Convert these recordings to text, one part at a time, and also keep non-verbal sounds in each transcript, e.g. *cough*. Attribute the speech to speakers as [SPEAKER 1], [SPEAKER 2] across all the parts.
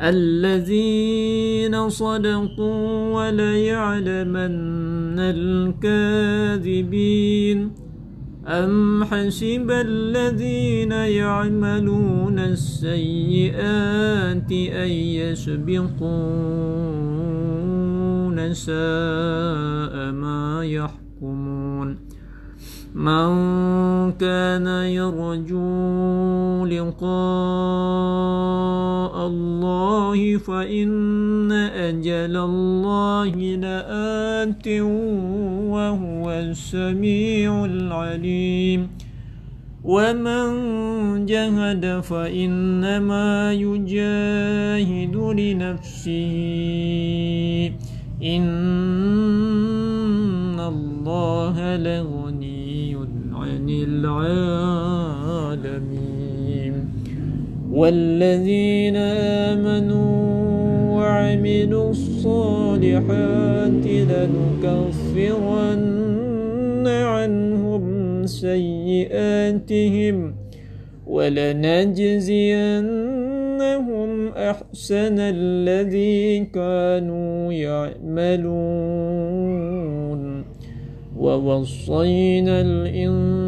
[SPEAKER 1] الذين صدقوا وليعلمن الكاذبين. أم حسب الذين يعملون السيئات أن يسبقون ساء ما يحكمون. من كان يرجو لقاء الله فإن أجل الله لآت وهو السميع العليم. ومن جهد فإنما يجاهد لنفسه. إن الله لغني العالمين. والذين آمنوا وعملوا الصالحات لنكفرن عنهم سيئاتهم ولنجزينهم أحسن الذي كانوا يعملون. ووصينا الإنسان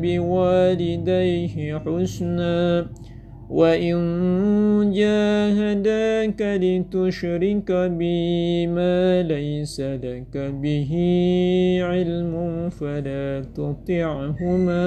[SPEAKER 1] بوالديه حسنا وإن جاهداك لتشرك بي ما ليس لك به علم فلا تطعهما.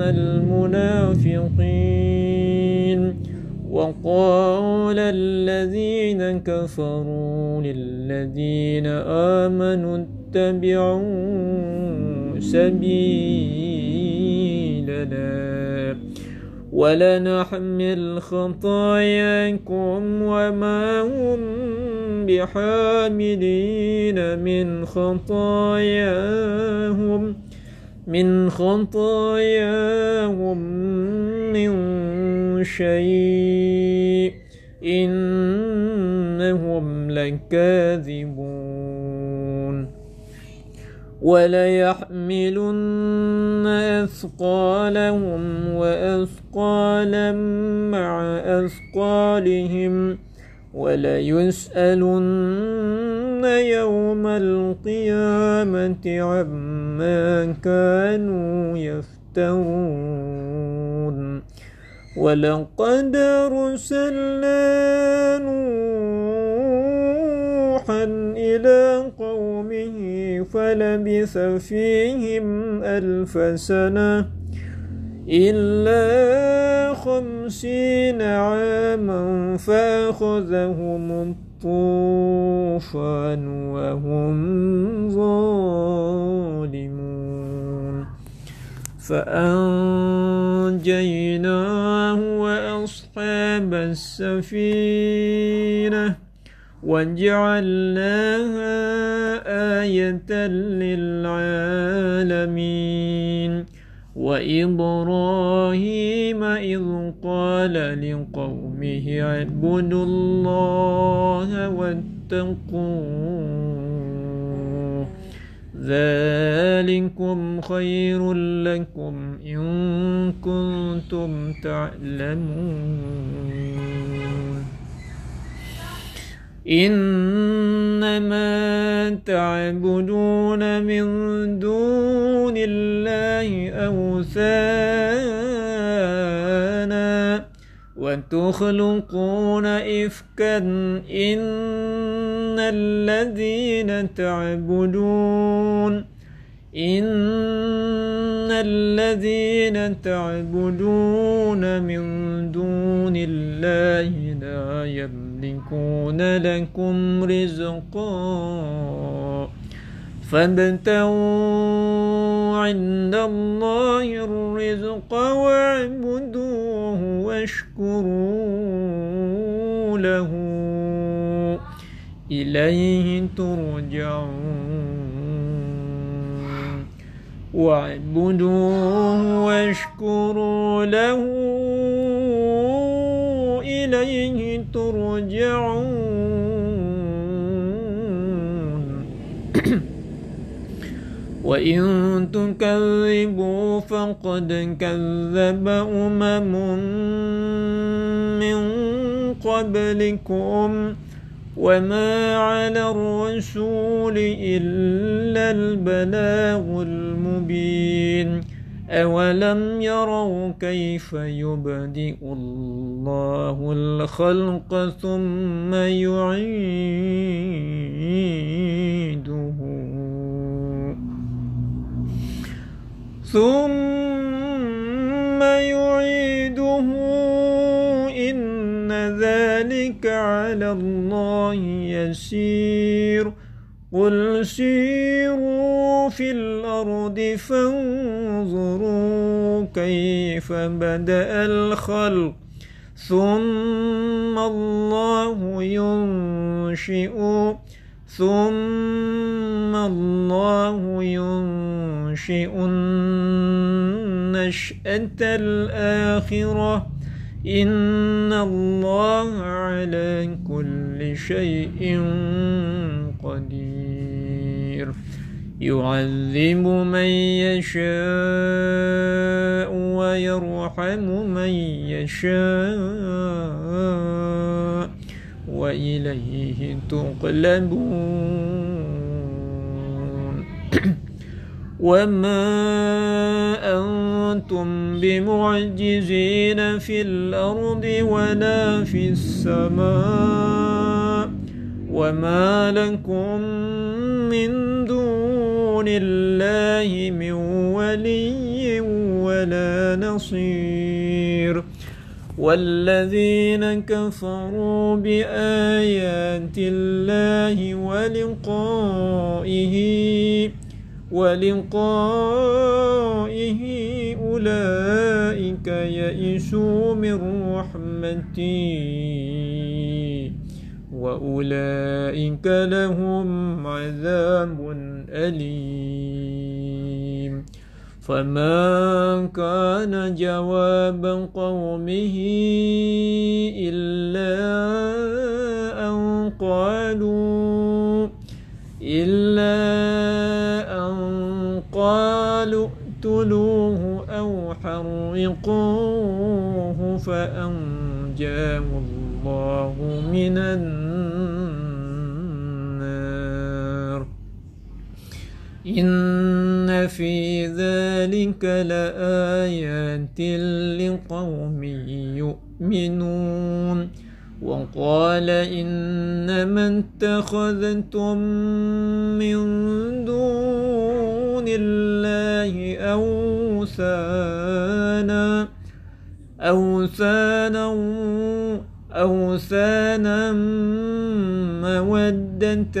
[SPEAKER 1] المنافقين. وقال الذين كفروا للذين آمنوا اتبعوا سبيلنا ولنحمل خطاياكم وما هم بحاملين من خطاياهم. من خطاياهم من شيء إنهم لكاذبون. وليحملن أثقالهم وأثقالا مع أثقالهم وليسألن يوم القيامة عما كانوا يفترون. ولقد أرسلنا نوحا إلى قومه فلبث فيهم ألف سنة إلا خمسين عاما فأخذهم الطوفان وهم ظالمون. فأنجيناه وأصحاب السفينة وجعلناها آية للعالمين. وإبراهيم إذ قال لقومه اعبدوا الله واتقوه. ذلكم خير لكم إن كنتم تعلمون. إنما تعبدون من دون الله أوثانا وتخلقون إفكا إن الذين تعبدون إن الذين تعبدون من دون الله لا يملكون لكم رزقا فابتغوا عند الله الرزق واعبدوه واشكروا له إليه ترجعون واعبدوه واشكروا له ترجعون. *clears throat* وإن تكذبوا فقد كذب أمم من قبلكم. وما على الرسول إلا البلاغ المبين. أولم يروا كيف يبدئ الله الخلق ثم يعيده؟ ثم يعيده إن ذلك على الله يسير قل سيروا في الأرض فانظروا كيف بدأ الخلق ثم الله ينشئ ثم الله ينشئ النشأة الآخرة إن الله على كل شيء قدير يعذب من يشاء ويرحم من يشاء وإليه تقلبون. *clears throat* وما أنتم بمعجزين في الأرض ولا في السماء وما لكم من دون الله من ولي ولا نصير. والذين كفروا بآيات الله ولقائه ولقائه أولئك يئسوا من رحمتي. وأولئك لهم عذاب أليم. فما كان جواب قومه إلا أن قالوا إلا أن قالوا اقتلوه أو حرقوه فأنجاه الله من النار. إن في ذلك لآيات لقوم يؤمنون وقال إنما اتخذتم من دون الله أوثانا أوثانا أوثانا مودة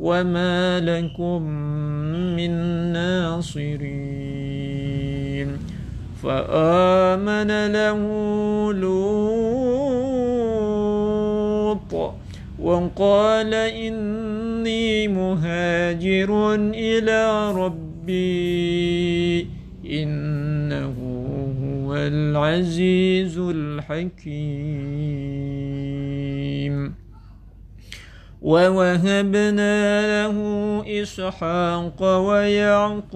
[SPEAKER 1] وما لكم من ناصرين فآمن له لوط وقال إني مهاجر إلى ربي إنه هو العزيز الحكيم ووهبنا له إسحاق ويعقوب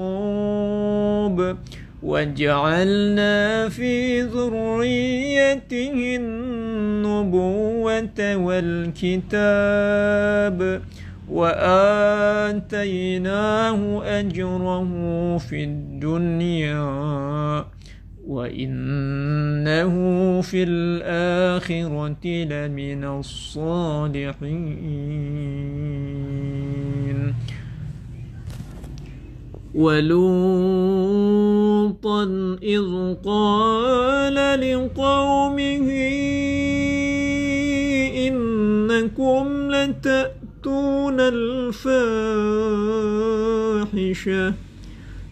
[SPEAKER 1] وجعلنا في ذريته النبوة والكتاب وآتيناه أجره في الدنيا وإنه في الآخرة لمن الصالحين. ولوطا إذ قال لقومه إنكم لتأتون الفاحشة.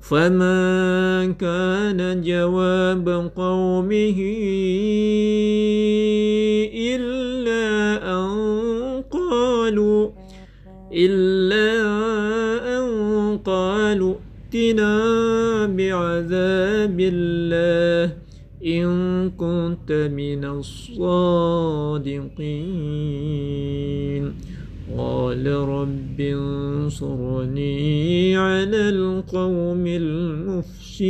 [SPEAKER 1] فما كان جواب قومه إلا أن قالوا إلا أن قالوا ائتنا بعذاب الله إن كنت من الصادقين قال رب انصرني على القوم المفسدين.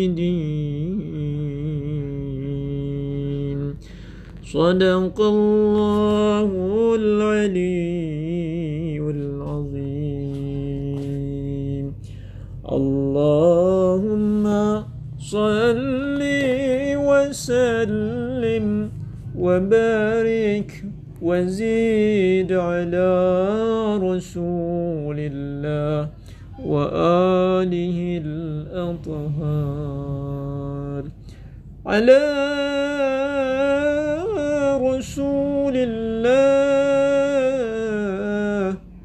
[SPEAKER 1] صدق الله العلي العظيم. اللهم صل وسلم وبارك وزيد على رسول الله وآله الأطهار. على رسول الله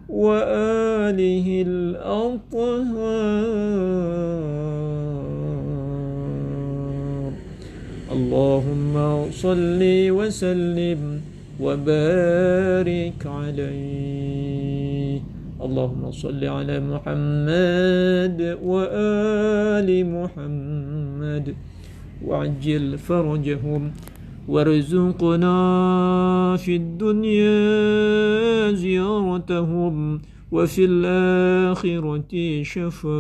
[SPEAKER 1] وآله الأطهار. اللهم صل وسلم وبارك عليه. اللهم صل على محمد وآل محمد. وعجل فرجهم. وارزقنا في الدنيا زيارتهم. وفي الآخرة شفاعتهم.